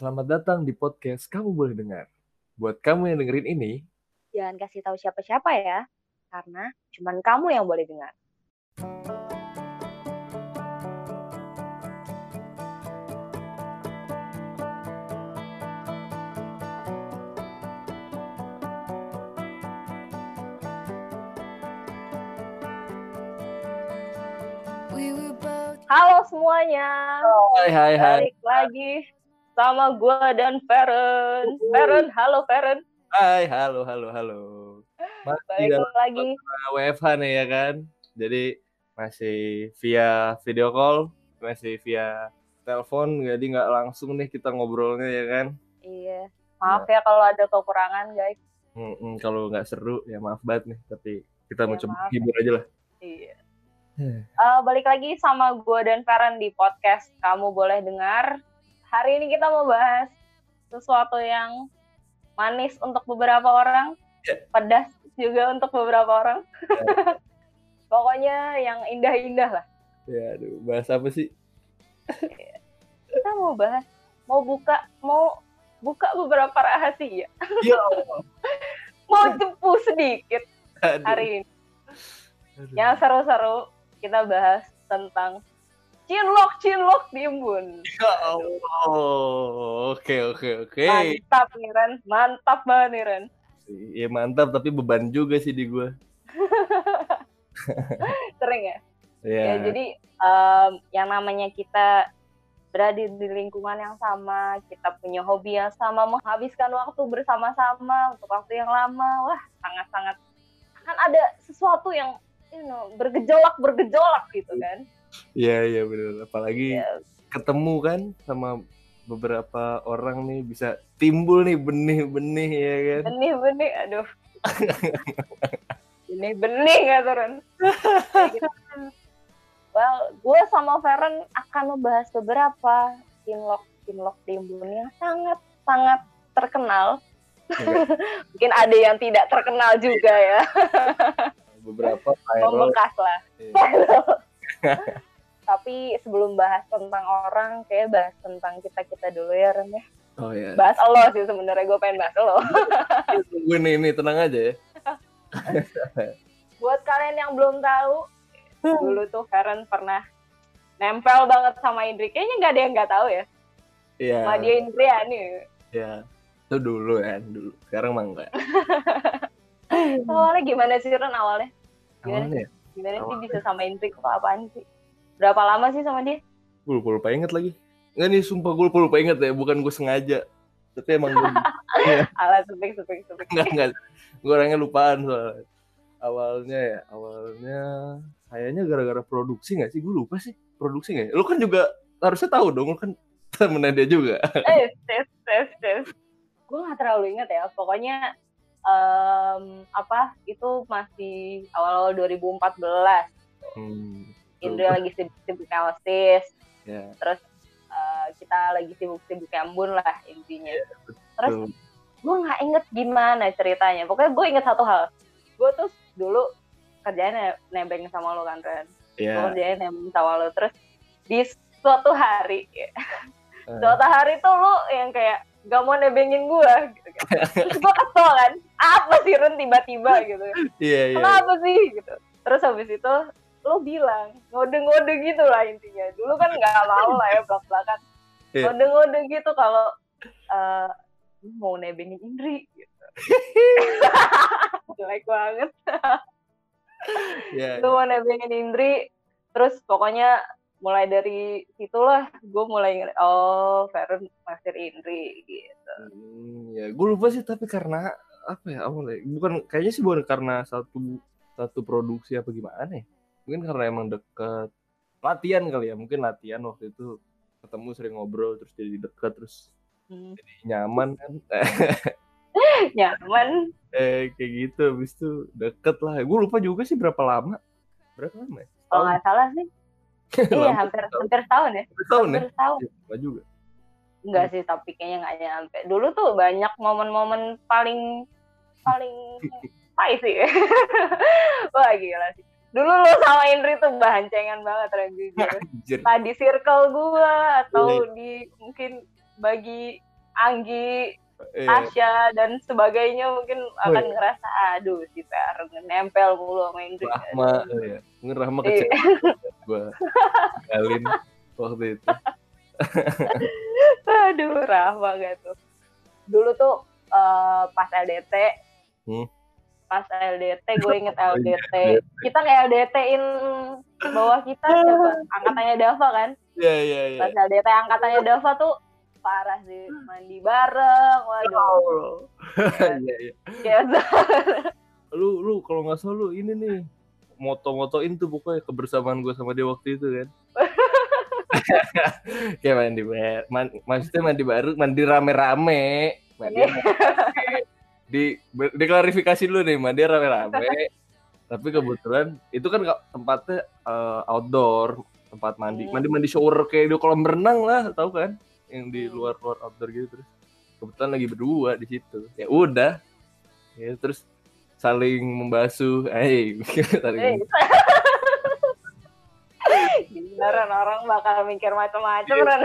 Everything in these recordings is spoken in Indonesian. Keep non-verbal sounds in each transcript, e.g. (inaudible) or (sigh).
Selamat datang di podcast Kamu Boleh Dengar. Buat kamu yang dengerin ini, Jangan kasih tahu siapa-siapa ya, karena cuman kamu yang boleh dengar. Halo semuanya, hai hai hai. balik lagi sama gue dan Feren. Feren, halo Feren. Hai, halo halo halo. Masih Balik lagi. WFH nih ya kan. Jadi masih via video call, masih via telepon, jadi nggak langsung nih kita ngobrolnya ya kan. Iya. Maaf ya kalau ada kekurangan guys. Mm-mm, kalau nggak seru ya maaf banget nih, tapi kita mau Ya, coba maaf. hibur aja lah. Iya. Eh, balik lagi sama gue dan Feren di podcast Kamu Boleh Dengar. Hari ini kita mau bahas sesuatu yang manis untuk beberapa orang, Ya. pedas juga untuk beberapa orang. (laughs) Pokoknya yang indah-indah lah. Ya, aduh, bahas apa sih? Kita mau bahas, mau buka, mau buka beberapa rahasia. Ya. (laughs) Mau cepu sedikit Aduh. hari ini. Aduh. Yang seru-seru kita bahas tentang cinlok cinlok diembun. Ya Allah. Oke, oke, oke. Mantap nih Ren, mantap banget nih Ren. Ya mantap, tapi beban juga sih di gua. (laughs) Sering ya? Ya, Ya, jadi em, yang namanya kita berada di lingkungan yang sama, kita punya hobi yang sama, menghabiskan waktu bersama-sama untuk waktu yang lama, wah sangat-sangat kan ada sesuatu yang you know, bergejolak bergejolak gitu kan. Iya, iya benar. Apalagi Ya, ketemu kan sama beberapa orang nih bisa timbul nih benih-benih ya kan. benih-benih, aduh. benih-benih nggak turun. Gitu. Well, gue sama Feren akan membahas beberapa kinlok kinlok timbun yang sangat sangat terkenal. Iya. (laughs) Mungkin ada yang tidak terkenal juga ya, Beberapa viral. membekas lah. Iya. Tapi sebelum bahas tentang orang, kayak bahas tentang kita kita dulu ya, Ren ya. Oh ya. Bahas lo sih sebenarnya gue pengen bahas lo. Gue nih, nih tenang aja ya. (laughs) Buat kalian yang belum tahu, dulu tuh Feren pernah nempel banget sama Indri. Kayaknya nggak ada yang nggak tahu ya. Iya. Sama dia Indriani. Iya. Itu dulu ya, dulu. Sekarang mah enggak. (laughs) Awalnya gimana sih Ren awalnya? Gimana Awalnya ya, Gimana sih bisa sama Indri? Kok apaan sih? Berapa lama sih sama dia? gue lupa, lupa inget lagi. Enggak nih, sumpah gue lupa, lupa inget ya. Bukan gue sengaja. Tapi emang gue (laughs) Alat sepik sepik sepik. enggak, enggak. Gue orangnya lupaan soalnya. Awalnya ya, awalnya kayaknya gara-gara produksi nggak sih? Gue lupa sih. Produksi nggak ya? Lu kan juga harusnya tahu dong, lu kan temennya dia juga. Eh, tes tes tes. Gue nggak terlalu ingat ya. Pokoknya em, apa itu masih awal-awal 2014. Hmm. Indri lagi sibuk-sibuk osis. Ya, terus eh, kita lagi sibuk-sibuk embun lah intinya terus tuh. gue nggak inget gimana ceritanya pokoknya gue inget satu hal gue tuh dulu kerjanya nebeng sama lo kan Ren gue Ya. kerjanya nebeng sama lo terus di suatu hari Eh. suatu hari tuh lo yang kayak gak mau nebengin gue gitu kan (laughs) terus gue kesel kan apa sih Ren tiba-tiba gitu. Iya, iya. kenapa sih gitu. Terus habis itu lo bilang ngode-ngode gitu lah intinya. Dulu kan nggak mau lah ya belak belakan Iya. ngode-ngode gitu kalau lu mau nebengin Indri gitu. (laughs) Jelek banget. Iya, lu mau nebengin Indri terus pokoknya mulai dari situlah gue mulai inget oh Feren naksir Indri gitu. Hmm, ya, gue lupa sih tapi karena apa ya awalnya bukan kayaknya sih bukan karena satu satu produksi apa gimana ya. Mungkin karena emang deket. Latihan kali ya mungkin latihan waktu itu. Ketemu sering ngobrol terus jadi deket terus Hmm, jadi nyaman kan. (laughs) Nyaman. Eh kayak gitu habis itu deket lah. Gue lupa juga sih berapa lama. Berapa lama ya? Kalau nggak salah sih. Iya hampir hampir setahun ya. Satu tahun ya? Hampir Ya, lama juga. Enggak sih, tapi kayaknya nggak nyampe. Dulu tuh banyak momen-momen paling paling spicy. (laughs) Wah gila sih. Dulu lo sama Indri tuh bahan cengan banget. (laughs) Anjir. Entah di circle gua atau Iya. di mungkin bagi Anggi Iya. Tasya dan sebagainya mungkin akan ngerasa aduh si Feren nempel mulu sama Indri Rahma ya. Mungkin Rahma Iya. (laughs) kecewa gue galin waktu itu. aduh Rahma gak tuh dulu tuh eh, pas LDT Hmm. pas LDT gue inget (laughs) LDT LDT. kita kayak LDT-in bawah kita (laughs) coba angkatannya Dava kan Iya iya iya. pas LDT angkatannya Dava tuh parah sih mandi bareng waduh (laughs) Iya iya. kayak Lu lu kalau nggak salah lu ini nih moto-motoin tuh pokoknya kebersamaan gue sama dia waktu itu kan. Kayak mandi bareng, man- maksudnya mandi baru, mandi rame-rame, mandi rame. Di diklarifikasi dulu nih, mandi rame-rame. (laughs) Tapi kebetulan itu kan tempatnya eh, outdoor, tempat mandi, Hmm. mandi-mandi shower kayak di kolam berenang lah, tahu kan? Yang di luar-luar outdoor gitu terus. Kebetulan lagi berdua di situ. Ya udah. Ya terus saling membasuh, eh (laughs) saling (laughs) Ren, orang bakal mikir macam-macam Iya. Ren.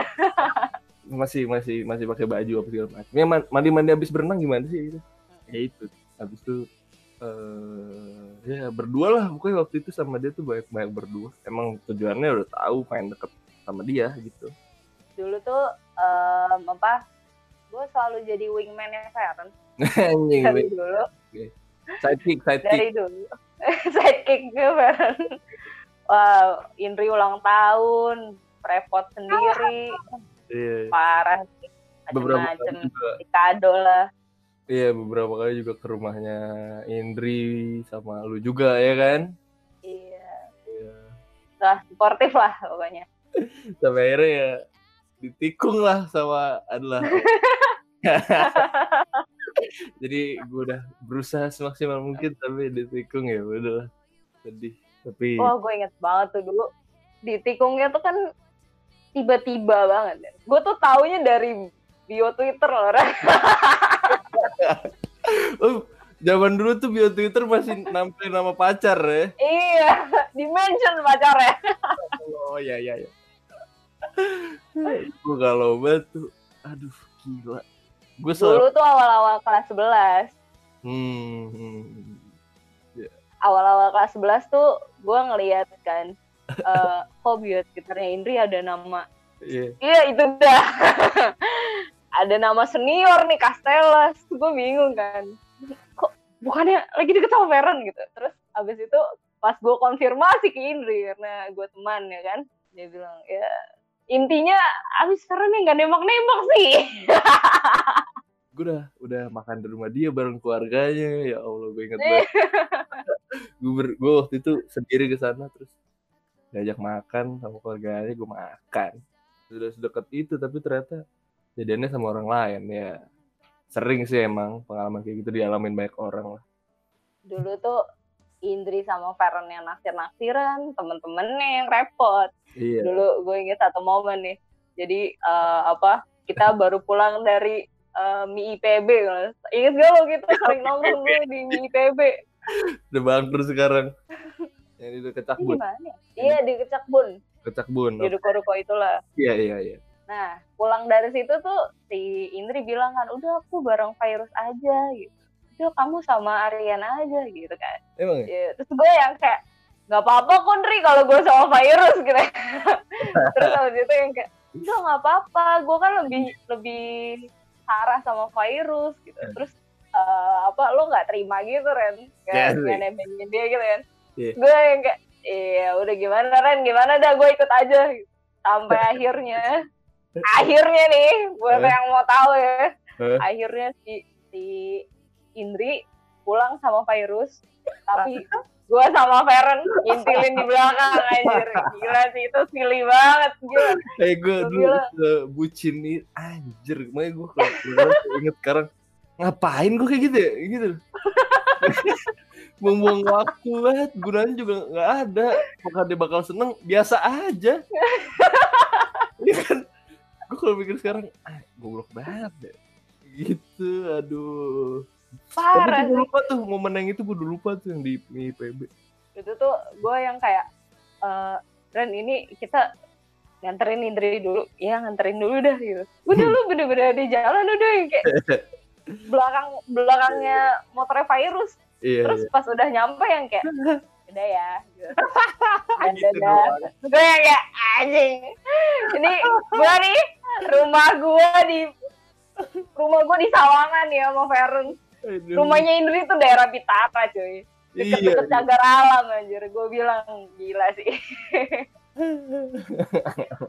masih masih masih pakai baju apa segala macam. Ya man- mandi-mandi habis berenang gimana sih gitu? Ya itu. Habis itu eh ya berdua lah pokoknya waktu itu sama dia tuh banyak banyak berdua. Emang tujuannya udah tahu pengen deket sama dia gitu. Dulu tuh em, apa? Gue selalu jadi wingman-nya Feren (laughs) Anjing, dari Wih. dulu. sidekick, sidekick. Dari dulu. (laughs) Sidekick-nya Feren. Wow, Indri ulang tahun, repot sendiri, Iya. parah juga kado lah. Iya beberapa kali juga ke rumahnya Indri sama lu juga ya kan? Iya. Iya. Lah, sportif lah pokoknya. (laughs) Sampai akhirnya ya ditikung lah sama adalah (laughs) jadi gue udah berusaha semaksimal mungkin tapi ditikung ya udah sedih tapi Wah, gue inget banget tuh dulu. Di tikungnya tuh kan tiba-tiba banget. Gue tuh taunya dari bio Twitter loh, oh, (laughs) zaman dulu tuh bio Twitter masih nampilin nama pacar ya iya, di-mention pacarnya. oh ya ya ya gue galau banget tuh aduh gila gue selalu Dulu tuh awal-awal kelas 11. hmm, hmm. Awal-awal kelas 11 tuh gue ngeliat kan, eh kok bio Twitternya Indri ada nama iya Iya itu dah. Ada nama senior nih Castellas. Gue bingung kan. Kok bukannya lagi deket sama Feren gitu. Terus abis itu pas gue konfirmasi ke Indri karena gue teman ya kan. Dia bilang ya intinya abis Feren nih nggak nembak-nembak sih. (laughs) gue udah udah makan di rumah dia bareng keluarganya ya allah gue inget banget (laughs) gue ber- gue waktu itu sendiri ke sana terus diajak makan sama keluarganya gue makan sudah sedekat itu tapi ternyata jadiannya sama orang lain ya. Sering sih emang pengalaman kayak gitu dialamin banyak orang lah. Dulu tuh Indri sama Feren yang naksir-naksiran, temen-temennya yang repot. iya. Dulu gue inget satu momen nih. Jadi eh, apa kita baru pulang dari eh, mie IPB inget gak lo kita (laughs) sering nongkrong dulu di mie IPB udah bangkrut sekarang. Yang itu kecak ini bun. Gimana ya? iya di Kecakbun kecak bun di ruko-ruko itulah. Iya iya iya nah pulang dari situ tuh si Indri bilang kan udah aku bareng Virus aja gitu. Udah kamu sama Ariana aja gitu kan. Emang ya? Ya, terus gue yang kayak nggak apa-apa kok Ndri kalau gue sama virus gitu. (laughs) Terus habis itu yang kayak udah nggak apa-apa gue kan lebih lebih parah sama virus gitu. Terus eh, apa lo nggak terima gitu Ren Ya, kayak nebengin dia gitu kan. Iya. gue yang kayak iya udah gimana Ren? Gimana dah? Gue ikut aja sampai (laughs) akhirnya akhirnya nih buat Eh. yang mau tahu ya Eh. akhirnya si si Indri pulang sama virus tapi gue sama Feren ngintilin di belakang anjir gila sih itu silly banget gila Eh gue dulu se- bucin nih anjir, makanya gue kalau inget sekarang ngapain gue kayak gitu ya, gitu. (laughs) Buang-buang waktu banget, gunanya juga nggak ada. Apakah dia bakal seneng? Biasa aja. (laughs) Iya kan? Gue kalau mikir sekarang, ah, goblok banget deh. Gitu, aduh. Tapi parah gue sih lupa tuh momen yang itu gue udah lupa tuh yang di, di PB. itu tuh gue yang kayak eh Ren ini kita nganterin Indri dulu ya nganterin dulu dah gitu udah lu bener-bener di jalan udah yang kayak (laughs) belakang belakangnya motornya virus iya terus pas udah nyampe yang kayak udah ya gitu. dan (laughs) Gitu gue yang kayak anjing ini gue nih rumah gue di rumah gue di Sawangan ya sama Feren Aduh. rumahnya Indri tuh daerah Bitara cuy. Iya deket-deket cagar alam anjir. Gue bilang gila sih. (laughs)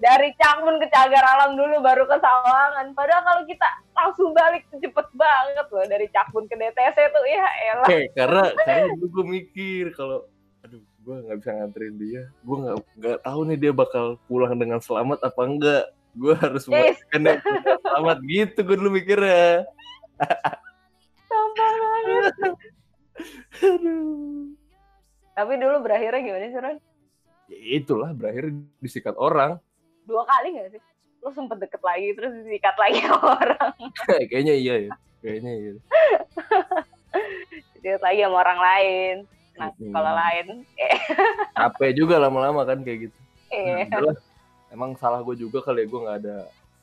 Dari Cakmun ke cagar alam dulu baru ke Sawangan. Padahal kalau kita langsung balik cepet banget loh dari Cakmun ke DTC tuh. Ya elah. Karena karena dulu gue mikir kalau aduh gue nggak bisa nganterin dia. Gue nggak nggak tahu nih dia bakal pulang dengan selamat apa enggak gue harus Yes. memastikan dia pulang selamat gitu gue dulu mikirnya. Sampah banget. Aduh. Tapi dulu berakhirnya gimana sih Ron? ya itulah berakhir disikat orang. Dua kali gak sih? Lu sempet deket lagi terus disikat lagi (laughs) orang. (laughs) Kayaknya iya ya. Kayaknya iya. Disikat lagi sama orang lain. Nah Mm-mm. kalau lain eh, capek juga lama-lama kan kayak gitu. Eh. Nah. Emang salah gue juga kali ya gue nggak ada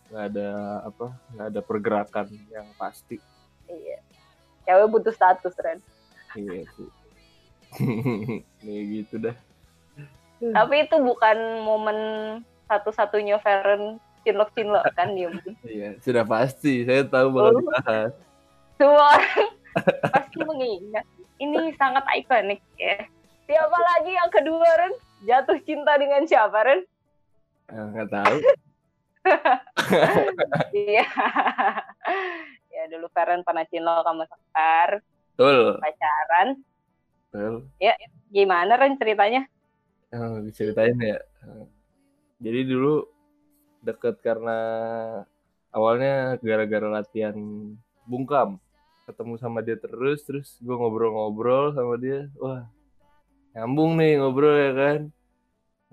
nggak ada apa nggak ada pergerakan yang pasti. Iya. Cewek butuh status Ren. Iya sih. Nih (laughs) gitu dah. Tapi itu bukan momen satu-satunya Feren cinlok cinlok kan dia iya sudah pasti. Saya tahu bakal Oh. dibahas. Semua orang (laughs) pasti mengingat. Ini sangat ikonik ya. Siapa lagi yang kedua Ren? Jatuh cinta dengan siapa Ren nggak tahu. (laughs) Iya. Ya dulu Feren pernah cinlok sama Sekar. Betul. Pacaran. Betul. Gimana Ren ceritanya? Oh, diceritain ya. Eh, jadi dulu deket karena awalnya gara-gara latihan bungkam. Ketemu sama dia terus terus gue ngobrol-ngobrol sama dia. Wah nyambung nih ngobrol ya kan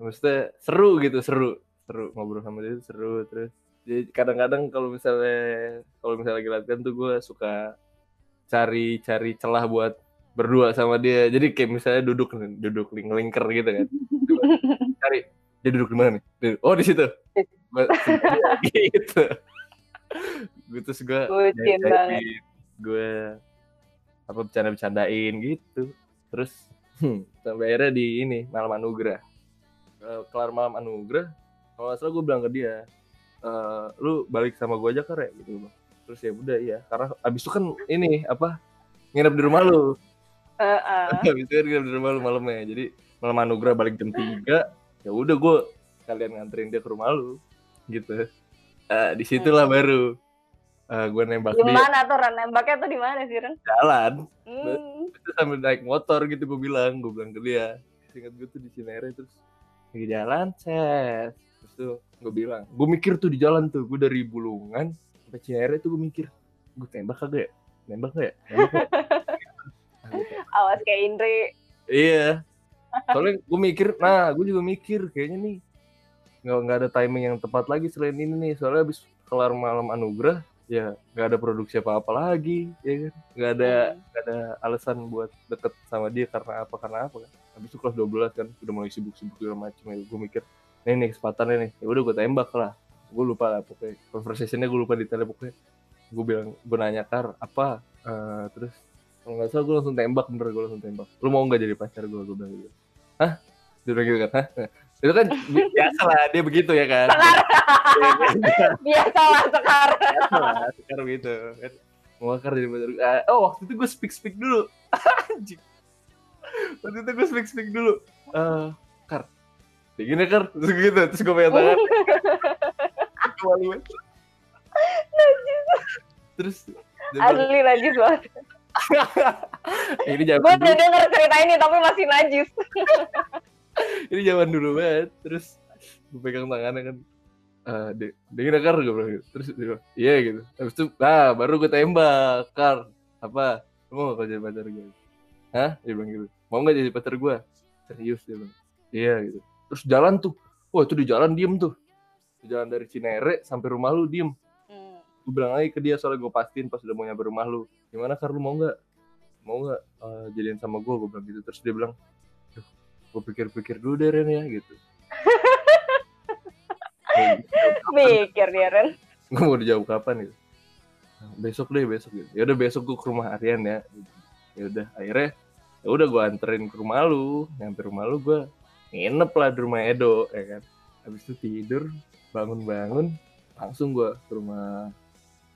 maksudnya seru gitu seru. Seru ngobrol sama dia seru terus. Jadi kadang-kadang kalau misalnya kalau misalnya lagi latihan tuh gue suka cari-cari celah buat berdua sama dia. Jadi kayak misalnya duduk duduk ling lingker gitu kan. (laughs) Cari dia duduk di mana nih? Duduk. oh di situ. (laughs) Gitu. Gue terus gue gue apa bercanda-bercandain gitu. Terus hmm, sampai akhirnya di ini malam anugerah Eh, kelar malam anugerah kalau nggak salah gue bilang ke dia "Eh, lu balik sama gue aja kare gitu terus ya udah iya. Karena abis itu kan ini apa nginep di rumah lu. Heeh. (laughs) habis itu kan nginep di rumah lu malamnya. Jadi malam anugerah balik jam 3 ya udah gue kalian nganterin dia ke rumah lu gitu. Eh, di situlah baru gue nembak di dia. mana tuh Ren nembaknya tuh di mana sih Ren jalan. Hmm. sambil naik motor gitu gue bilang gue bilang ke dia. Ingat gue tuh di Cinere terus lagi jalan set terus tuh gue bilang gue mikir tuh di jalan tuh gue dari Bulungan sampai Cinere tuh gue mikir gue tembak kagak ya? Nembak gak ya? Nembak gak ya? Gua (laughs) tembak. awas kayak Indri. Iya. Soalnya gue mikir nah gue juga mikir kayaknya nih nggak nggak ada timing yang tepat lagi selain ini nih. Soalnya habis kelar malam anugerah ya nggak ada produksi apa apa lagi ya kan? Nggak ada nggak ada alasan buat deket sama dia karena apa karena apa kan habis itu kelas 12 kan udah mulai sibuk-sibuk segala macem ya gue mikir nih nih kesempatannya nih ya udah gue tembak lah. Gue lupa lah pokoknya conversationnya gue lupa detailnya pokoknya gue bilang gue nanya kar apa? Eh, terus kalau nggak salah gue langsung tembak bener gue langsung tembak. Lu mau nggak jadi pacar gue gue bilang gitu. Hah? Dia bilang gitu kan hah? Itu kan bi- biasa lah dia begitu ya kan. (laughs) Biasa lah sekarang biasa lah sekarang gitu kan. Mau akar jadi pacar gue. Ah, oh waktu itu gue speak speak dulu. (laughs) Anjing waktu itu gue speak speak dulu. Eh, kar. Kayak gini kar. Terus gitu terus gue pegang tangan terus asli najis banget. (laughs) Ini zaman gue udah denger cerita ini tapi masih najis. (laughs) Ini zaman dulu banget. Terus gue pegang tangannya kan. Eh dia dia kira kar gue bilang gitu. Terus dia bilang iya gitu. Habis itu nah baru gue tembak kar. Apa? Lu mau jadi pacar gue hah? Dia bilang gitu mau nggak jadi pacar gue serius dia bilang. Iya gitu. Terus jalan tuh. Wah itu di jalan diem tuh. Di jalan dari Cinere sampai rumah lu diem. Hmm. gue bilang lagi ke dia soalnya gue pastiin pas udah mau nyampe rumah lu. Gimana kar lu mau nggak? Mau nggak eh, jadian sama gue gue bilang gitu. Terus dia bilang Duh, gue pikir-pikir dulu deh Ren ya gitu. Gue (laughs) Mikir dia Ren. gue mau dijawab kapan gitu. Besok deh besok gitu. Ya udah besok gue ke rumah Aryan ya. Ya udah akhirnya ya udah gue anterin ke rumah lu. Nyampe rumah lu gue nginep lah di rumah Edo ya kan. Habis itu tidur bangun-bangun langsung gue ke rumah.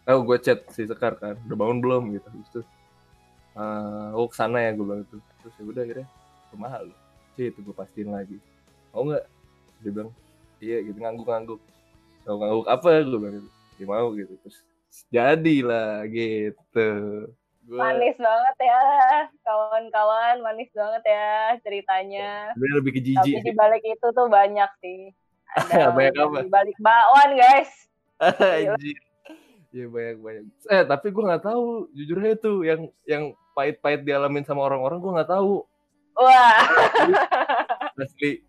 Oh gue chat si Sekar kan udah bangun belum gitu. Habis itu eh oh ke sana ya gue bilang itu terus ya udah akhirnya rumah lu. Sih itu gue pastiin lagi. Mau nggak? Dia bilang iya gitu ngangguk-ngangguk. Ngangguk apa? gue bilang gitu. Dia mau gitu. Terus jadilah gitu gue Manis banget ya, kawan-kawan. Manis banget ya ceritanya. sebenarnya lebih ke Tapi jijik di sih balik itu tuh banyak sih. (laughs) Ada Banyak apa? di balik bakwan, guys. (laughs) Iya banyak banyak. Eh tapi gue nggak tahu jujur aja tuh yang yang pahit-pahit dialamin sama orang-orang gue nggak tahu Wah, (laughs) asli.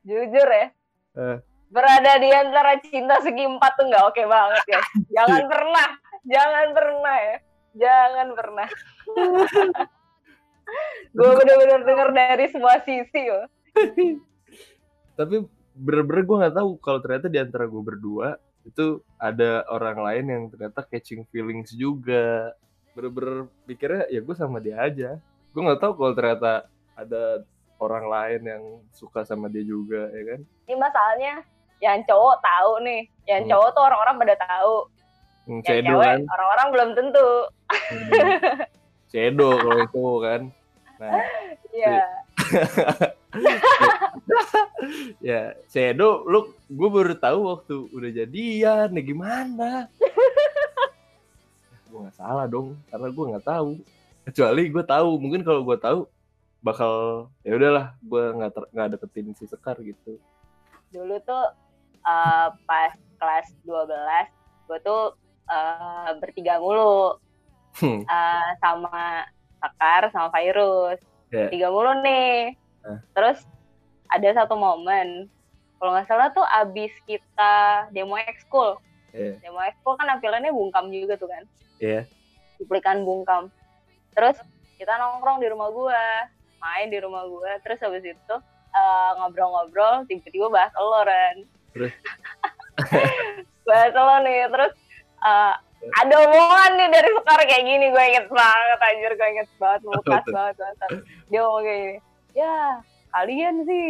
jujur ya. Eh. Berada di antara cinta segi empat tuh nggak oke banget ya. Jangan pernah, jangan pernah ya. Jangan pernah. Gue bener-bener denger dari semua sisi loh. Tapi bener-bener gue nggak tahu kalau ternyata di antara gue berdua itu ada orang lain yang ternyata catching feelings juga. Bener-bener pikirnya ya gue sama dia aja. Gue nggak tahu kalau ternyata ada orang lain yang suka sama dia juga ya kan. Ini masalahnya yang cowok tahu nih. Yang Hmm. cowok tuh orang-orang pada tahu. Hmm, Yang Cedo cewek kan. orang-orang belum tentu. Hmm. Cedo kalau itu kan. Nah, Iya. (laughs) ya Cedo lu gue baru tahu waktu udah jadian ya gimana (laughs) gue nggak salah dong karena gue nggak tahu kecuali gue tahu mungkin kalau gue tahu bakal ya udahlah gue nggak nggak deketin si Sekar gitu dulu tuh eh, pas kelas 12 gue tuh eh, bertiga mulu. Hmm, eh, sama Sekar sama Virus Ya. tiga mulu nih. Ah. terus ada satu momen. Kalau nggak salah tuh abis kita demo ekskul. Iya. demo ekskul kan tampilannya bungkam juga tuh kan? Iya. cuplikan bungkam. Terus kita nongkrong di rumah gua. Main di rumah gua. Terus habis itu eh, ngobrol-ngobrol tiba-tiba bahas lo Ren. Terus? (laughs) bahas lo nih. Terus eh, ada omongan nih dari sekarang kayak gini gue inget banget anjir gue inget banget (laughs) tuh? banget, banget dia ngomong kayak gini ya kalian sih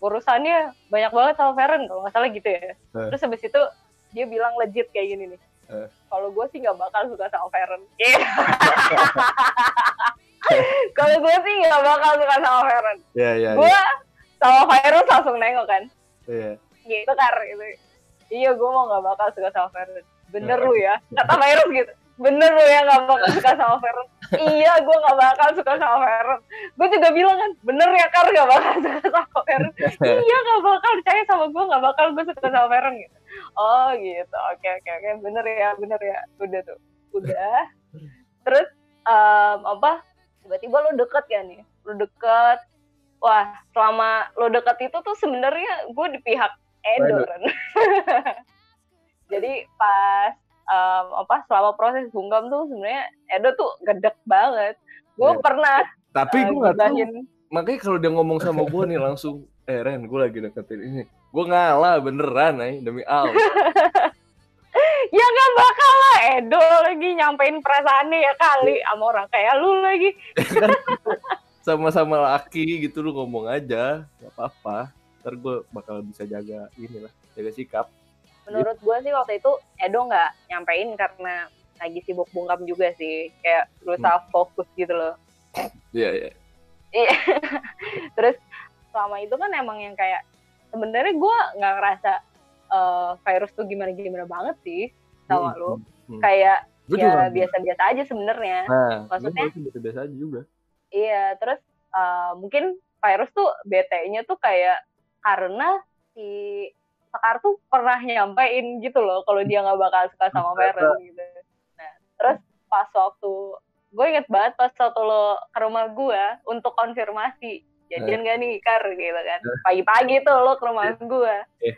urusannya banyak banget sama Feren kalau nggak salah gitu ya. Eh. terus habis itu dia bilang legit kayak gini nih Eh. kalau gue (laughs) (laughs) sih nggak bakal suka sama Feren. Iya. kalau gue sih nggak bakal suka sama Feren. Ya ya gue sama Virus langsung nengok kan. Ya gitu kar gitu. Iya gue mau nggak bakal suka sama Feren bener Ya. lu ya kata Virus gitu. Bener lu ya nggak bakal suka sama Feren iya gue nggak bakal suka sama Feren gue juga bilang kan bener ya kar nggak bakal suka sama Feren iya nggak bakal percaya sama gue nggak bakal gue suka sama Feren gitu. Oh gitu. Oke oke oke. Bener ya bener ya. Udah tuh. Udah. Terus em, apa? Tiba-tiba lo deket kan nih lo deket. Wah selama lo deket itu tuh sebenarnya gue di pihak Edo Edo. (laughs) Jadi pas em, apa selama proses bungkam tuh sebenarnya Edo tuh gedek banget. Gue Iya. pernah tapi eh, gue nggak tahu. makanya kalau dia ngomong sama gue nih langsung eh Ren gue lagi deketin ini. Gue ngalah beneran nih demi Al (laughs) ya gak bakal lah Edo lagi nyampein perasaannya ya kali sama orang kayak lu lagi. (laughs) Sama-sama laki gitu lu ngomong aja gak apa-apa. Ntar gue bakal bisa jaga inilah jaga sikap menurut gue sih waktu itu Edo nggak nyampein karena lagi sibuk bungkam juga sih. Kayak berusaha fokus gitu loh. Iya iya. Iya. (laughs) terus selama itu kan emang yang kayak sebenarnya gue nggak ngerasa eh, virus tuh gimana gimana banget sih sama Hmm, lu. hmm. kayak Gua juga ya biasa-biasa aja sebenarnya. Nah maksudnya- gue biasa-biasa aja juga. Iya, terus eh, mungkin virus tuh BT-nya tuh kayak karena si Sekar tuh pernah nyampein gitu loh kalau dia nggak bakal suka sama Feren gitu. Nah, terus pas waktu gue inget banget pas waktu lo ke rumah gue untuk konfirmasi jadian gak nih Kar gitu kan. Pagi-pagi tuh lo ke rumah gue. Eh.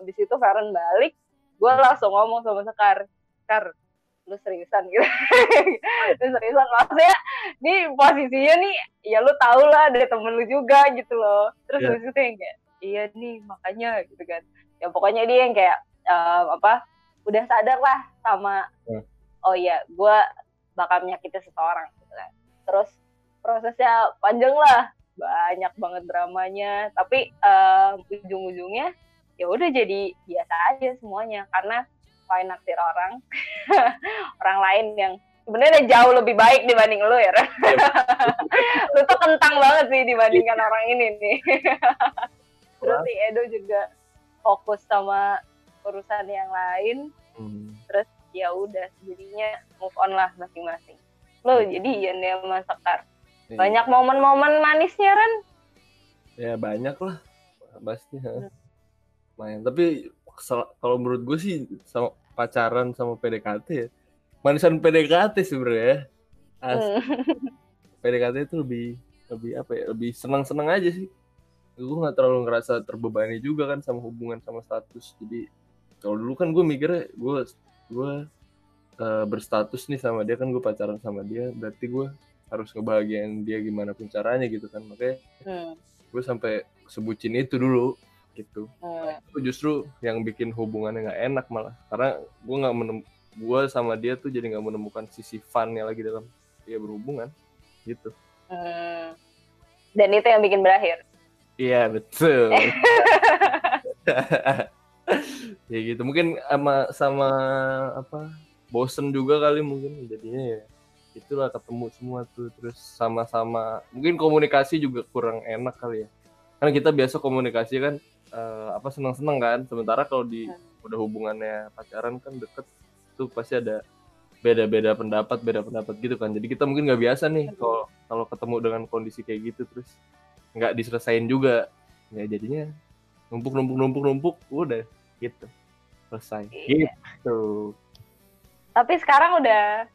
Habis itu Feren balik, gue langsung ngomong sama Sekar, Kar, lu seriusan gitu. (laughs) lu seriusan maksudnya ini posisinya nih ya lu tau lah ada temen lu juga gitu loh terus habis itu yang kayak iya nih makanya gitu kan ya pokoknya dia yang kayak um, apa udah sadar lah sama Hmm. oh iya gue bakal menyakiti seseorang gitu kan. Terus prosesnya panjang lah banyak banget dramanya. Tapi um, ujung-ujungnya ya udah jadi biasa aja semuanya. Karena why naksir orang? (laughs) Orang lain yang sebenarnya jauh lebih baik dibanding lu ya (laughs) lu tuh kentang banget sih dibandingkan orang ini nih. (laughs) Terus si Edo juga fokus sama urusan yang lain Hmm. ya udah jadinya move on lah masing-masing lo jadi dia sama Sekar Iya. banyak momen-momen manisnya Ren Ya banyak lah pasti. Hmm. Lumayan. Tapi kalau menurut gue sih sama pacaran sama PDKT ya. Manisan PDKT sebenarnya. As- Hmm. (laughs) PDKT itu lebih lebih apa ya? Lebih senang-senang aja sih. Gue nggak terlalu ngerasa terbebani juga kan sama hubungan sama status. Jadi kalau dulu kan gue mikirnya gue gue eh, berstatus nih sama dia kan gue pacaran sama dia berarti gue harus ngebahagiain dia gimana pun caranya gitu kan makanya Hmm. gue sampai sebutin itu dulu gitu Hmm. itu justru yang bikin hubungannya nggak enak malah karena gue nggak menem gue sama dia tuh jadi nggak menemukan sisi funnya lagi dalam dia berhubungan gitu Hmm. dan itu yang bikin berakhir iya betul. (laughs) Ya gitu. Mungkin sama sama apa bosen juga kali mungkin jadinya ya. Itulah ketemu semua tuh terus sama-sama mungkin komunikasi juga kurang enak kali ya. Karena kita biasa komunikasi kan eh, apa seneng-seneng kan. Sementara kalau di udah hubungannya pacaran kan deket tuh pasti ada beda-beda pendapat beda pendapat gitu kan. Jadi kita mungkin nggak biasa nih kalau kalau ketemu dengan kondisi kayak gitu terus nggak diselesain juga. Ya jadinya numpuk numpuk numpuk numpuk udah gitu. Selesai. Iya. gitu. Tapi sekarang udah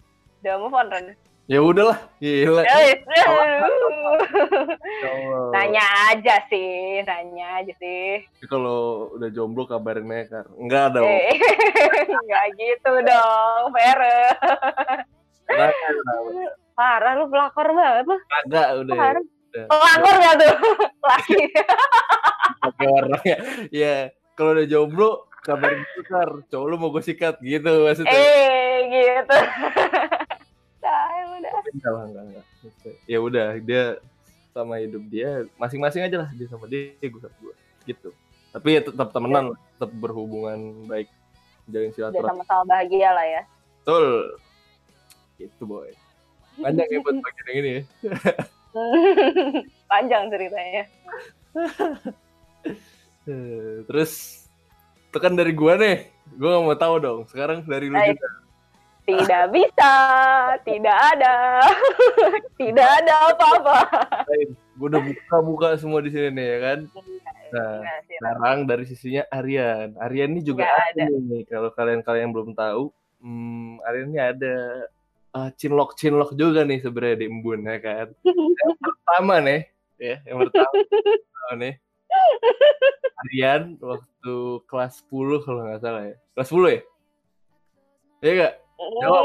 udah move on Ren. Ya udahlah. Gila. Eh, Ya. Allah. nanya aja sih nanya aja sih. Kalau udah jomblo kabarin Mekar enggak dong. Eh (laughs) nggak gitu dong Vere parah lu pelakor banget lu. Kagak udah. Parah udah. pelakor nggak tuh? (laughs) Laki pakai warnanya ya. Kalau udah jomblo kabarin Mekar cowok lu mau gue sikat gitu maksudnya. Eh gitu. (laughs) Nah udah. Enggak lah enggak enggak. Ya udah dia sama hidup dia masing-masing aja lah dia sama dia gue sama gue gitu. Tapi ya tetap temenan tetap berhubungan baik. Jalin silaturahmi. sama-sama bahagia lah ya. Betul. Gitu boy. Panjang ya buat (laughs) bagian yang ini ya (laughs) panjang ceritanya. Eh, terus itu kan dari gua nih. Gua gak mau tahu dong. Sekarang dari lu juga. Tidak bisa tidak ada (laughs) tidak ada apa-apa. Gua udah buka-buka semua di sini nih ya kan? Nah, Enggak sih, Ren. sekarang dari sisinya Aryan Aryan ini juga ada nih kalau kalian-kalian belum tahu hmm, Aryan ini ada uh, cinlok cinlok juga nih sebenarnya di embun ya kan yang pertama nih ya yang pertama pertama (laughs) nih Aryan waktu kelas 10 kalau nggak salah ya kelas 10 ya Iya gak? Jawab.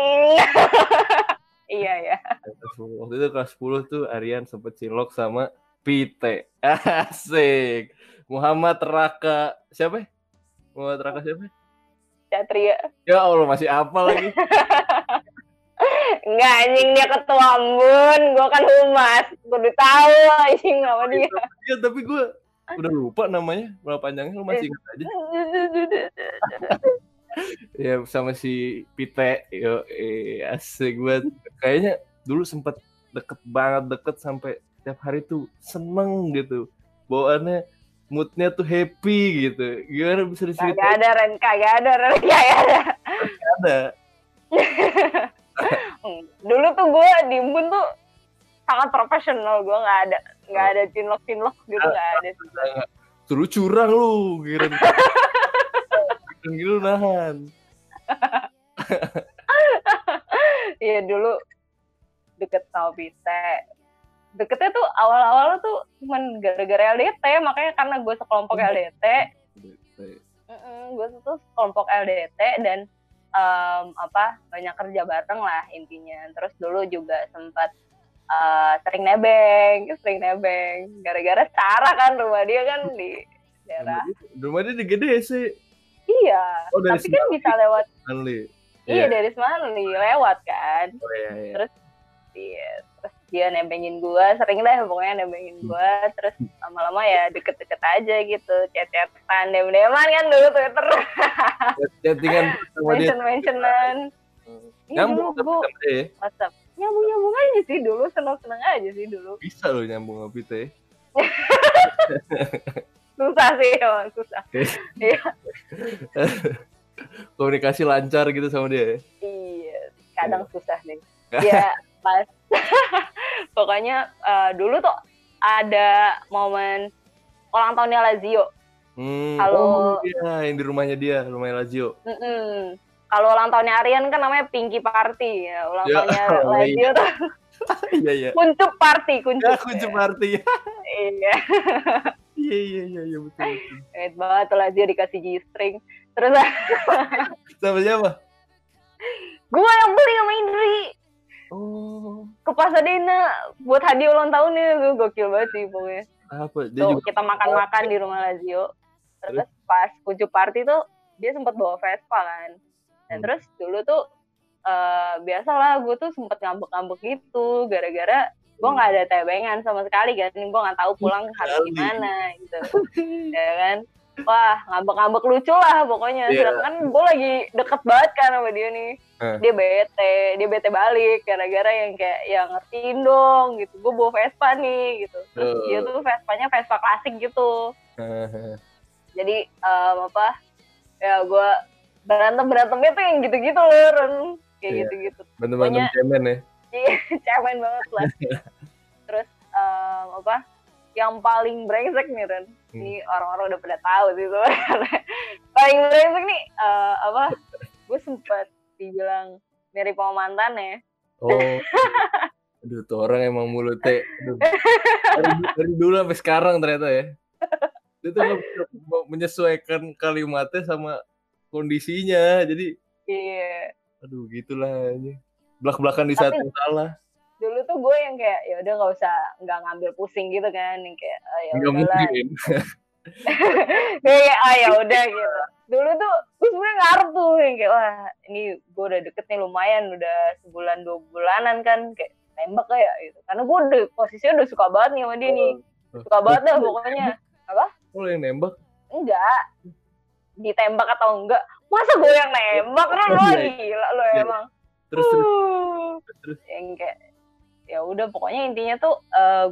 (laughs) iya ya Kelas 10. Waktu itu kelas 10 tuh Aryan sempet cinlok sama Pite. (laughs) Asik. Muhammad Raka siapa? ya? Muhammad Raka siapa? ya? Satria Ya Allah masih apa lagi? Enggak anjing dia ketua embun gua kan humas. Kudu tahu anjing sama dia. Ya tapi gue udah lupa namanya. Berapa panjangnya lu masih ingat aja. Ya sama si Pite. Yo eh, asik banget. Kayaknya dulu sempet deket banget deket sampai tiap hari tuh seneng gitu. Bawaannya moodnya tuh happy gitu. Gimana bisa kagak diceritain ada Ren. Kagak ada Ren. Kagak ada. Ada. Hmm. (laughs) dulu tuh gue di embun tuh sangat profesional gue nggak ada nggak ada cinlok cinlok gitu nggak ada. Suruh curang lu kira gitu nahan. Iya dulu deket sama Pite. Deketnya tuh awal-awal tuh cuman gara-gara LDT, makanya karena gue sekelompok LDT, gue tuh sekelompok LDT dan em, apa banyak kerja bareng lah intinya. Terus dulu juga sempat eh, sering nebeng, sering nebeng. Gara-gara Sarah kan rumah dia kan di daerah. Rumah dia di gede sih. Iya. Oh, Tapi kan bisa lewat. Stanley. Iya dari Semanli lewat kan. Oh iya iya. Terus Iya. Dia nembengin gua, sering deh pokoknya nembengin gua. Terus lama-lama ya deket-deket aja gitu, chat-chatan, dem-deman kan dulu Twitter, (laughs) Chattingan mention-mentionan. Iya Nyambung tapi dia ya. WhatsApp. Nyambung-nyambung aja sih dulu, seneng-seneng aja sih dulu. Bisa loh nyambung Pita ya. (laughs) Susah sih emang, susah. Iya. (laughs) Komunikasi lancar gitu sama dia ya. Iya, kadang susah deh. Ya pas pokoknya eh, dulu tuh ada momen ulang tahunnya Lazio. Hmm. Kalau- Oh iya, yang di rumahnya dia, rumahnya Lazio. Mm-mm. Kalau ulang tahunnya Aryan kan namanya Pinky Party ya. Ulang Ya, tahunnya (laughs) oh, Lazio tuh (laughs) Iya iya. kuncup party, kuncup. Ya kunci party. (laughs) Iya, Iya iya iya iya betul. betul. banget tuh Lazio dikasih G-string. Terus Sama siapa? gue yang beli sama Indri Oh, ke Pasadena buat hadiah ulang tahunnya. Gue gokil banget sih pokoknya. apa? Dia Tuh, juga kita makan-makan di rumah Lazio. Terus pas kuncup party tuh dia sempat bawa Vespa kan. Dan Hmm. terus dulu tuh eh biasalah gue tuh sempet ngambek-ngambek gitu gara-gara gue Hmm. nggak ada tebengan sama sekali kan. Gue nggak tahu pulang harus gimana gitu. (laughs) ya kan. Wah, ngambek-ngambek lucu lah pokoknya. Iya. Sedangkan gue lagi deket banget kan sama dia nih. Eh. Dia bete, dia bete balik gara-gara yang kayak yang ngertiin dong gitu. Gue bawa Vespa nih gitu. Terus Eh. dia tuh Vespanya Vespa klasik gitu. Jadi em, apa? Ya gue berantem berantemnya tuh yang gitu-gitu loh, Ren. Kayak Iya. gitu-gitu. Berantem-berantem Pokoknya- cemen ya. Iya, (laughs) cemen banget lah. (laughs) Terus em, apa? Yang paling brengsek nih, Ren. Hmm. Ini orang-orang udah pada tahu sih sebenarnya. (laughs) paling brengsek nih eh, apa? Gue sempet dibilang mirip sama mantan ya. Oh. (laughs) Aduh, tuh orang emang mulutnya. Aduh. Dari, dari dulu sampai sekarang ternyata ya. Dia tuh (laughs) menyesuaikan kalimatnya sama kondisinya. Jadi, Iya. aduh gitulah ini. Belak-belakan di saat yang salah. Dulu tuh gue yang kayak ya udah nggak usah nggak ngambil pusing gitu kan, yang kayak "Ah, ya udahlah. kayak (laughs) ah ya udah gitu. Dulu tuh gue sebenarnya ngarep tuh yang kayak wah ini gue udah deket nih lumayan udah sebulan dua bulanan kan kayak tembak kayak gitu. Karena gue udah posisinya udah suka banget nih sama dia nih. Suka banget dah pokoknya. Oh, yang nembak. enggak. Ditembak atau enggak? Masa gue yang nembak? Kan lo Iya. gila lo Iya. emang. Terus terus. Terus. yang kayak ya udah pokoknya intinya tuh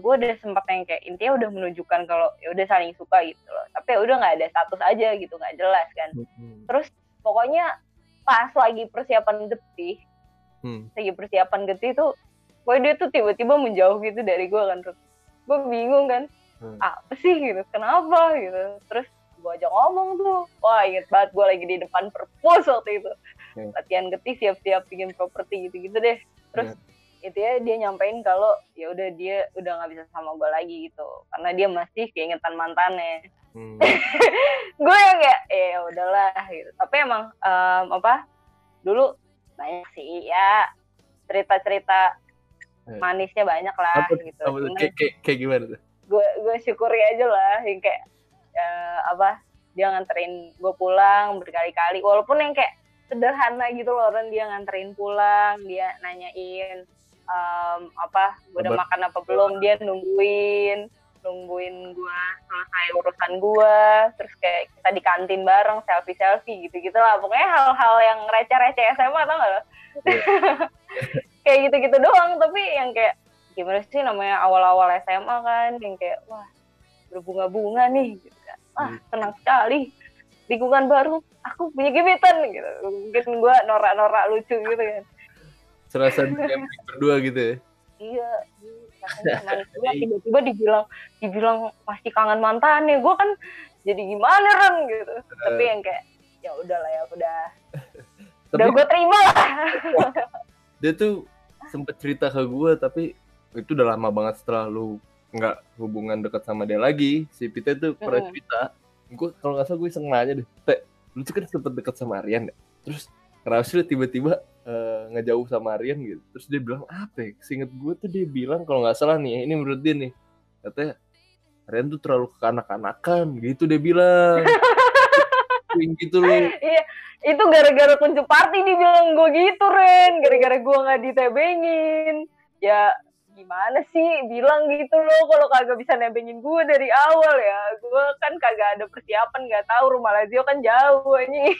gue udah sempat yang kayak intinya udah menunjukkan kalau ya udah saling suka gitu loh tapi ya udah nggak ada status aja gitu nggak jelas kan Hmm. terus pokoknya pas lagi persiapan getih Hmm. lagi persiapan getih tuh pokoknya dia tuh tiba-tiba menjauh gitu dari gue kan gue bingung kan Hmm. apa sih gitu kenapa gitu terus gue aja ngomong tuh wah inget banget gue lagi di depan perpus waktu itu Hmm. latihan getih siap-siap bikin properti gitu-gitu deh terus itu ya dia nyampein kalau ya udah dia udah nggak bisa sama gue lagi gitu. Karena dia masih keingetan mantannya. Hmm. (laughs) gue yang kayak ya udahlah gitu. Tapi emang em, apa dulu banyak sih ya cerita-cerita Eh. manisnya banyak lah Apa, gitu. Apa Kayak, kayak, kayak gimana tuh? gue gue syukuri aja lah yang kayak eh, apa dia nganterin gue pulang berkali-kali. Walaupun yang kayak sederhana gitu loh Ren dia nganterin pulang dia nanyain em, apa gue udah makan apa belum? Dia nungguin nungguin gue selesai urusan gue terus kayak kita di kantin bareng selfie selfie gitu gitu lah pokoknya hal-hal yang receh-receh SMA tau gak lo? Iya. (laughs) kayak gitu-gitu doang tapi yang kayak gimana sih namanya awal-awal SMA kan yang kayak wah berbunga-bunga nih gitu kan. Wah Hmm. senang sekali lingkungan baru aku punya gebetan gitu. Mungkin gue norak-norak lucu gitu kan Serasa (laughs) di berdua gitu ya. iya. (laughs) Tiba-tiba dibilang dibilang masih kangen mantannya gue kan jadi gimana Ren gitu. Tapi yang kayak ya udahlah ya udah. (laughs) Tapi udah gue terima lah. Dia tuh sempet cerita ke gue tapi itu udah lama banget setelah lu nggak hubungan dekat sama dia lagi. Si Pita tuh pernah Mm-mm. cerita gue kalau nggak salah gue iseng nanya deh teh lu tuh kan sempet deket sama Aryan ya? Terus kenapa sih tiba-tiba eh, ngejauh sama Aryan gitu. Terus dia bilang apa ya seinget gue tuh dia bilang kalau nggak salah nih ini menurut dia nih katanya Rian tuh terlalu kekanak-kanakan gitu dia bilang. (laughs) Gitu loh. Iya itu gara-gara kunci party dia bilang gue gitu Ren. Gara-gara gue nggak ditebengin. Ya gimana sih bilang gitu loh kalau kagak bisa nebengin gue dari awal ya. Gue kan kagak ada persiapan nggak tahu rumah Lazio kan jauh ini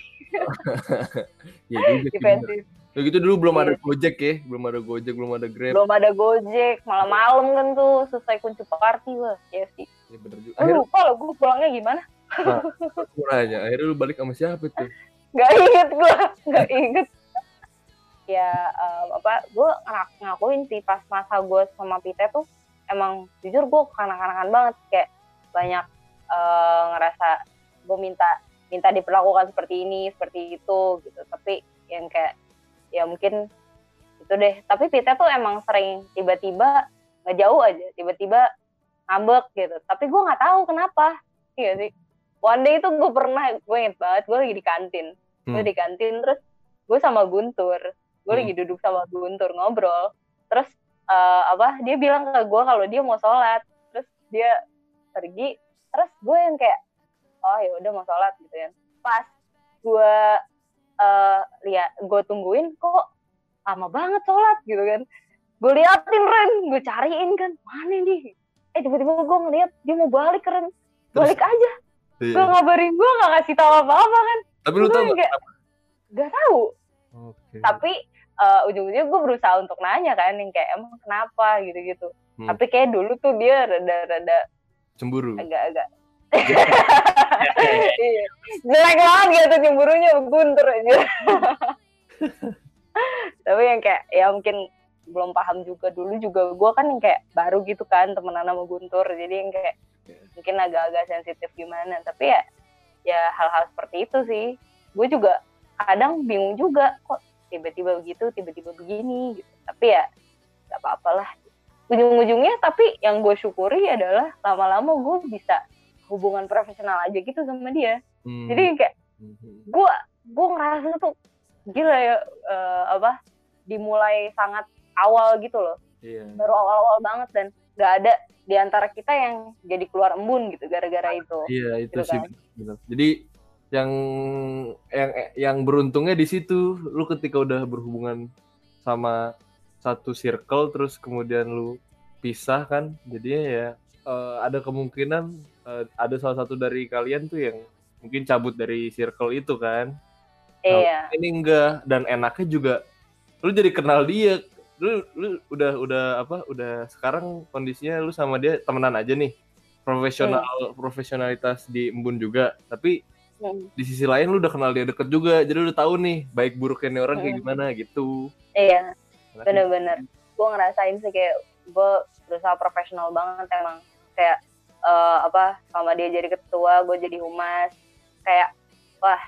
(laughs) ya defensif Ya gitu dulu belum ada iya. Gojek ya, belum ada Gojek, belum ada Grab. Belum ada Gojek, malam-malam kan tuh selesai kunci party lah, ya sih. Ya bener juga. Akhirnya, lupa lo gue pulangnya gimana. Nah, gue nanya, akhirnya lu balik sama siapa tuh? (laughs) Gak inget gue, gak inget. ya um, apa, gue ngakuin sih pas masa gue sama Pite tuh emang jujur gue kanak-kanakan banget kayak banyak uh, ngerasa gue minta minta diperlakukan seperti ini seperti itu gitu tapi yang kayak ya mungkin itu deh. Tapi Pita tuh emang sering tiba-tiba nggak jauh aja tiba-tiba ngambek gitu. Tapi gue nggak tahu kenapa. Iya sih. One day itu gue pernah gue inget banget gue lagi di kantin. Hmm. gue di kantin terus gue sama Guntur. Gue hmm. lagi duduk sama Guntur ngobrol. Terus uh, apa dia bilang ke gue kalau dia mau sholat. Terus dia pergi. Terus gue yang kayak oh ya udah mau sholat gitu ya. Pas gue uh, lihat gue tungguin kok lama banget sholat? Gitu kan. Gue liatin Ren gue cariin kan mana nih eh tiba-tiba gue ngeliat dia mau balik Ren. Balik Terus, aja. Iya. gue ngabarin gue gak ngasih tahu apa-apa kan. Tapi lu tau gak? gak tahu. Okay. tapi uh, ujung-ujungnya gue berusaha untuk nanya kan yang kayak emang kenapa? Gitu-gitu. Hmm. tapi kayak dulu tuh dia rada-rada cemburu? agak-agak (laughs) iya. Jelek banget gitu cemburunya guntur aja. (laughs) Tapi yang kayak ya mungkin belum paham juga. Dulu juga gue kan yang kayak baru gitu kan temenan sama Guntur. Jadi yang kayak mungkin agak-agak sensitif gimana. Tapi ya ya hal-hal seperti itu sih. Gue juga kadang bingung juga kok tiba-tiba begitu tiba-tiba begini gitu. Tapi ya nggak apa-apa lah. Ujung-ujungnya tapi yang gue syukuri adalah lama-lama gue bisa hubungan profesional aja gitu sama dia hmm. jadi kayak gue hmm. gue ngerasa tuh gila ya uh, apa dimulai sangat awal gitu loh iya. baru awal-awal banget dan nggak ada di antara kita yang jadi keluar embun gitu gara-gara itu iya itu gitu sih kan. benar jadi yang yang yang beruntungnya di situ lu ketika udah berhubungan sama satu circle terus kemudian lu pisah kan jadinya ya uh, ada kemungkinan uh, ada salah satu dari kalian tuh yang mungkin cabut dari circle itu kan. Iya. Nah, ini enggak dan enaknya juga lu jadi kenal dia. Lu lu udah udah apa? Udah sekarang kondisinya lu sama dia temenan aja nih. Profesional hmm. profesionalitas di embun juga, tapi hmm. di sisi lain lu udah kenal dia deket juga. Jadi lu udah tahu nih baik buruknya nih orang hmm. kayak gimana gitu. Iya. Bener-bener. Gue ngerasain sih kayak gue berusaha profesional banget emang kayak uh, apa sama dia jadi ketua gue jadi humas kayak wah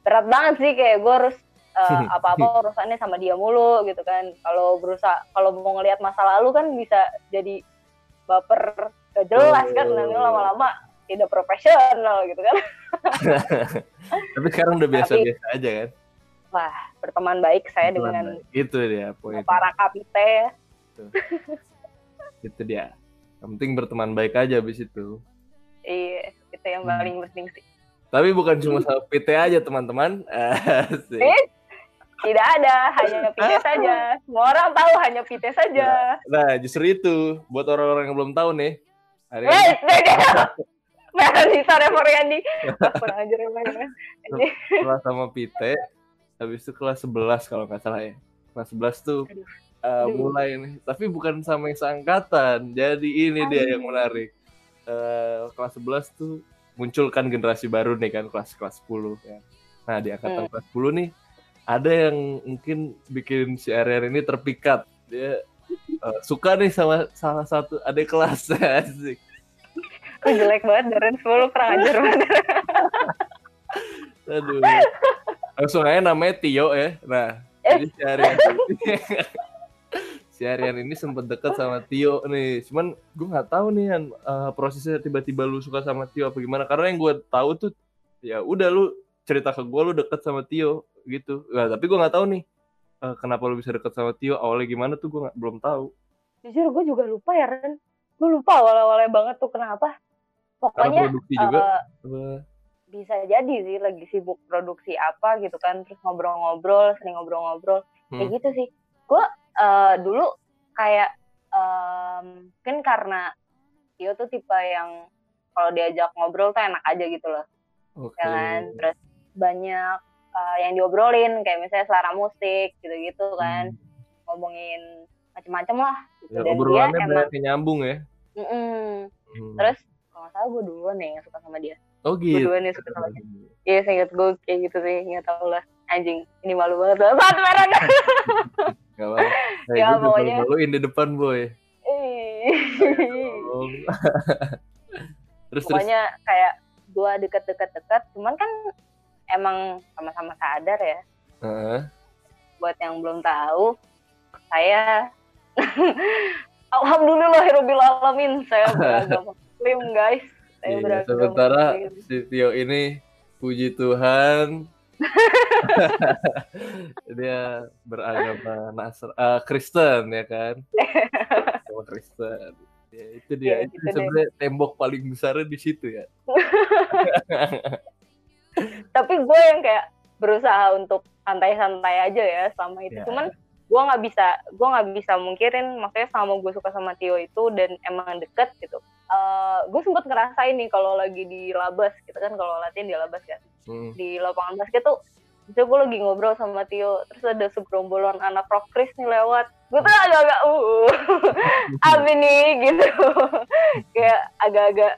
berat banget sih kayak gue harus uh, (laughs) apa-apa urusannya sama dia mulu gitu kan kalau berusaha kalau mau ngelihat masa lalu kan bisa jadi baper gak jelas kan nanti oh. lama-lama tidak profesional gitu kan (laughs) tapi sekarang udah biasa-biasa aja kan wah berteman baik saya dengan itu dia poin para kapite itu. itu dia yang penting berteman baik aja abis itu. Iya, itu yang paling hmm. penting sih. Tapi bukan cuma sama PT aja teman-teman. (laughs) Eh, tidak ada, hanya PT saja. Semua orang tahu hanya PT saja. Nah, nah, justru itu buat orang-orang yang belum tahu nih. Hari ini. Merah Nisa Reforiandi. Kurang ajar emang. Setelah sama PT, habis itu kelas 11 kalau nggak salah ya. Kelas 11 tuh Aduh uh, mulai nih tapi bukan sama yang seangkatan jadi ini oh. dia yang menarik uh, kelas 11 tuh munculkan generasi baru nih kan kelas kelas 10 ya. Nah di angkatan hmm. kelas 10 nih ada yang mungkin bikin si Arian ini terpikat. Dia uh, suka nih sama salah satu adik kelas (laughs) asik. Kok jelek banget dari 10 kurang ajar banget. Aduh. Langsung aja namanya Tio ya. Nah jadi si Arian (laughs) si Aryan ini sempat deket sama Tio nih. Cuman gue nggak tahu nih kan uh, prosesnya tiba-tiba lu suka sama Tio apa gimana. Karena yang gue tahu tuh ya udah lu cerita ke gue lu deket sama Tio gitu. Nah, tapi gue nggak tahu nih uh, kenapa lu bisa deket sama Tio. Awalnya gimana tuh gue belum tahu. Jujur gue juga lupa ya Ren. gue lupa awal-awalnya banget tuh kenapa pokoknya produksi juga eh, bisa jadi sih lagi sibuk produksi apa gitu kan terus ngobrol-ngobrol sering ngobrol-ngobrol kayak Hmm. gitu sih gue eh, dulu kayak em, mungkin karena Tio tuh tipe yang kalau diajak ngobrol tuh enak aja gitu loh Oke. ya kan terus banyak eh, yang diobrolin kayak misalnya selera musik gitu-gitu kan ngomongin macem-macem lah gitu. Ya, dan dia obrolannya emang banyak yang nyambung ya. mm-mm. Hmm. terus kalau nggak salah gue duluan nih yang suka sama dia oh gue gitu. duluan yang suka sama dia iya seingat gue kayak gitu sih nggak tau lah anjing ini malu banget (laughs) saat merah (laughs) Gak apa. Hey, Ya, gue pokoknya- maluin di depan boy. (laughs) Terus terus. pokoknya kayak gue deket-deket-deket cuman kan emang sama-sama sadar ya Heeh. buat yang belum tahu saya (laughs) alhamdulillah alamin saya (laughs) beragama muslim guys saya Iya, sementara si Tio ini puji Tuhan (laughs) dia beragama Nasr eh, Kristen ya kan? Agama Kristen. Ya, itu dia. Ya, itu gitu deh. sebenarnya tembok paling besarnya di situ ya. (laughs) Tapi gue yang kayak berusaha untuk santai-santai aja ya selama itu. Ya. cuman gue nggak bisa gue nggak bisa mungkirin maksudnya sama gue suka sama Tio itu dan emang deket gitu Eh gue sempat ngerasain nih kalau lagi di labas gitu kan kalau latihan di labas kan Hmm. di lapangan basket tuh bisa gue lagi ngobrol sama Tio terus ada segerombolan anak rock Chris nih lewat gue tuh agak-agak uh (laughs) apa nih gitu kayak agak-agak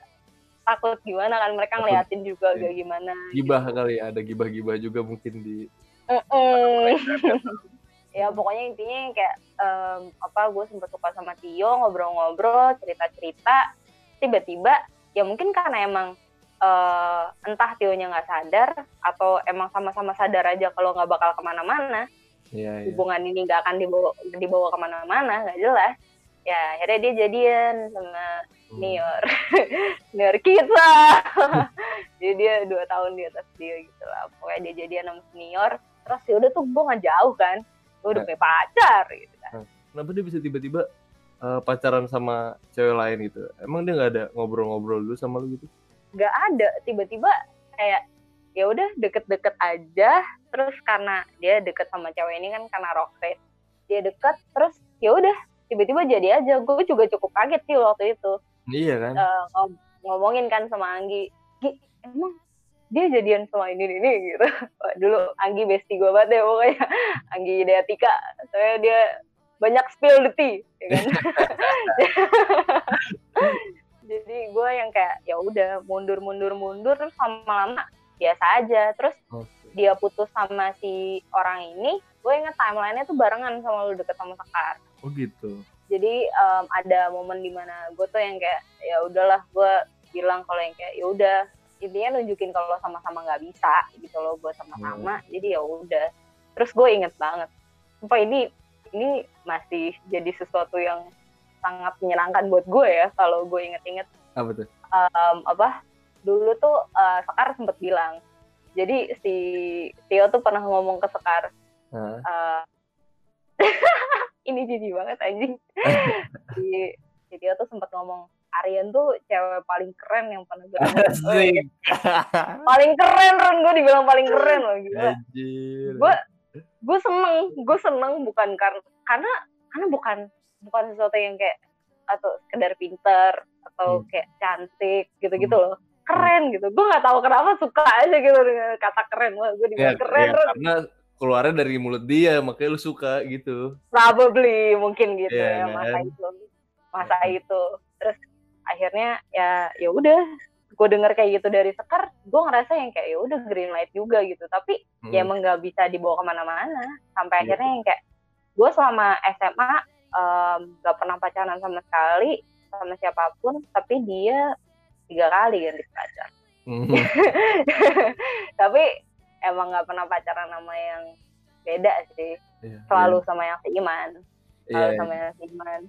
takut gimana kan mereka ngeliatin juga Iya. agak gimana gibah kali ya ada gibah-gibah juga mungkin di Mm-mm. (laughs) ya pokoknya intinya kayak em, apa gue sempet suka sama Tio ngobrol-ngobrol cerita-cerita tiba-tiba ya mungkin karena emang eh, entah Tionya nggak sadar atau emang sama-sama sadar aja kalau nggak bakal ke mana-mana ya, ya. hubungan ini nggak akan dibawa dibawa ke mana-mana nggak jelas ya akhirnya dia jadian sama Hmm. senior senior (laughs) kita. (laughs) Jadi dia dua tahun di atas dia gitu lah. Pokoknya dia jadian sama senior terus ya udah tuh gue nggak jauh kan gue udah punya pacar gitu kan. Kenapa dia bisa tiba-tiba eh, pacaran sama cewek lain gitu? Emang dia nggak ada ngobrol-ngobrol dulu sama lu gitu? Nggak ada. Tiba-tiba kayak ya udah deket-deket aja. Terus karena dia deket sama cewek ini kan karena rocket dia deket terus ya udah tiba-tiba jadi aja. Gue juga cukup kaget sih waktu itu. Iya kan? Eh, ngom- ngomongin kan sama Anggi, Gi, emang dia jadian sama ini ini gitu. Dulu Anggi bestie gue banget ya pokoknya. Anggi Deatika, soalnya dia banyak spill the tea, ya kan. (laughs) Jadi gue yang kayak ya udah mundur mundur mundur terus lama-lama biasa aja. Terus Oke. dia putus sama si orang ini, gue inget timelinenya tuh barengan sama lu deket sama Sekar oh gitu jadi em, ada momen di mana gue tuh yang kayak ya udahlah gue bilang kalau yang kayak ya udah intinya nunjukin kalau sama-sama nggak bisa gitu loh gue sama-sama. Jadi ya udah. Terus gue inget banget sumpah ini ini masih jadi sesuatu yang sangat menyenangkan buat gue ya kalau gue inget-inget. Apa tuh? Em, apa? Dulu tuh eh, Sekar sempet bilang jadi si Tio tuh pernah ngomong ke Sekar Hah? eh, (laughs) ini jijik banget anjing. (laughs) Si, si Tio tuh sempat ngomong Aryan tuh cewek paling keren yang pernah gue temuin." Oh, iya. Asik. (laughs) paling keren Ron gue dibilang paling keren loh gila Anjir. gue gue seneng gue seneng bukan karena karena karena bukan bukan sesuatu yang kayak atau sekedar pinter atau Hmm. kayak cantik gitu-gitu loh keren gitu gue nggak tahu kenapa suka aja gitu dengan kata keren wah gue ya, dibilang keren ya, karena keluarnya dari mulut dia makanya lu suka gitu probably mungkin gitu Iya, ya masa kan? itu masa itu terus akhirnya ya ya udah gue denger kayak gitu dari Sekar gue ngerasa yang kayak ya udah green light juga gitu. Tapi Hmm. ya emang nggak bisa dibawa ke mana-mana. Sampai Iya. akhirnya yang kayak gue selama SMA em, nggak pernah pacaran sama sekali sama siapa pun tapi dia tiga kali ganti pacar. Hmm. (laughs) tapi emang nggak pernah pacaran sama yang beda sih. Iya, selalu sama yang seiman. Selalu iya. sama yang seiman.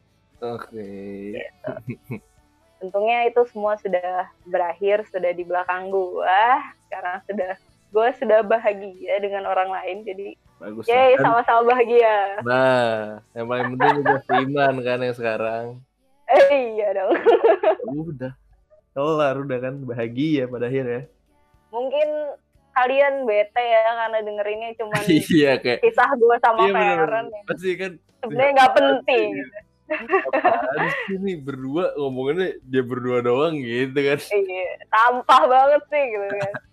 Oke (laughs) untungnya itu semua sudah berakhir sudah di belakang gua sekarang sudah gua sudah bahagia dengan orang lain jadi bagus yay lah. sama-sama bahagia nah yang paling penting juga seiman kan yang sekarang Eh, iya dong. (laughs) udah kelar udah kan bahagia pada akhirnya Mungkin kalian bete ya karena dengerinnya cuma (laughs) iya kayak kisah gue sama iya Karen yang pasti kan sebenarnya nggak penting. gitu. Apaan sih nih berdua ngomongannya dia berdua doang gitu kan Iya, sampah banget sih gitu kan. (laughs)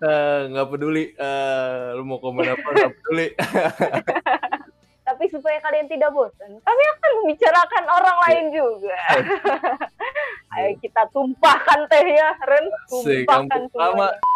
Eh, nggak peduli Eh, lu mau komen apa nggak peduli (laughs) Tapi supaya kalian tidak bosan, kami akan membicarakan orang lain juga. (laughs) Ayo kita tumpahkan teh ya, Ren. Tumpahkan pertama semuanya.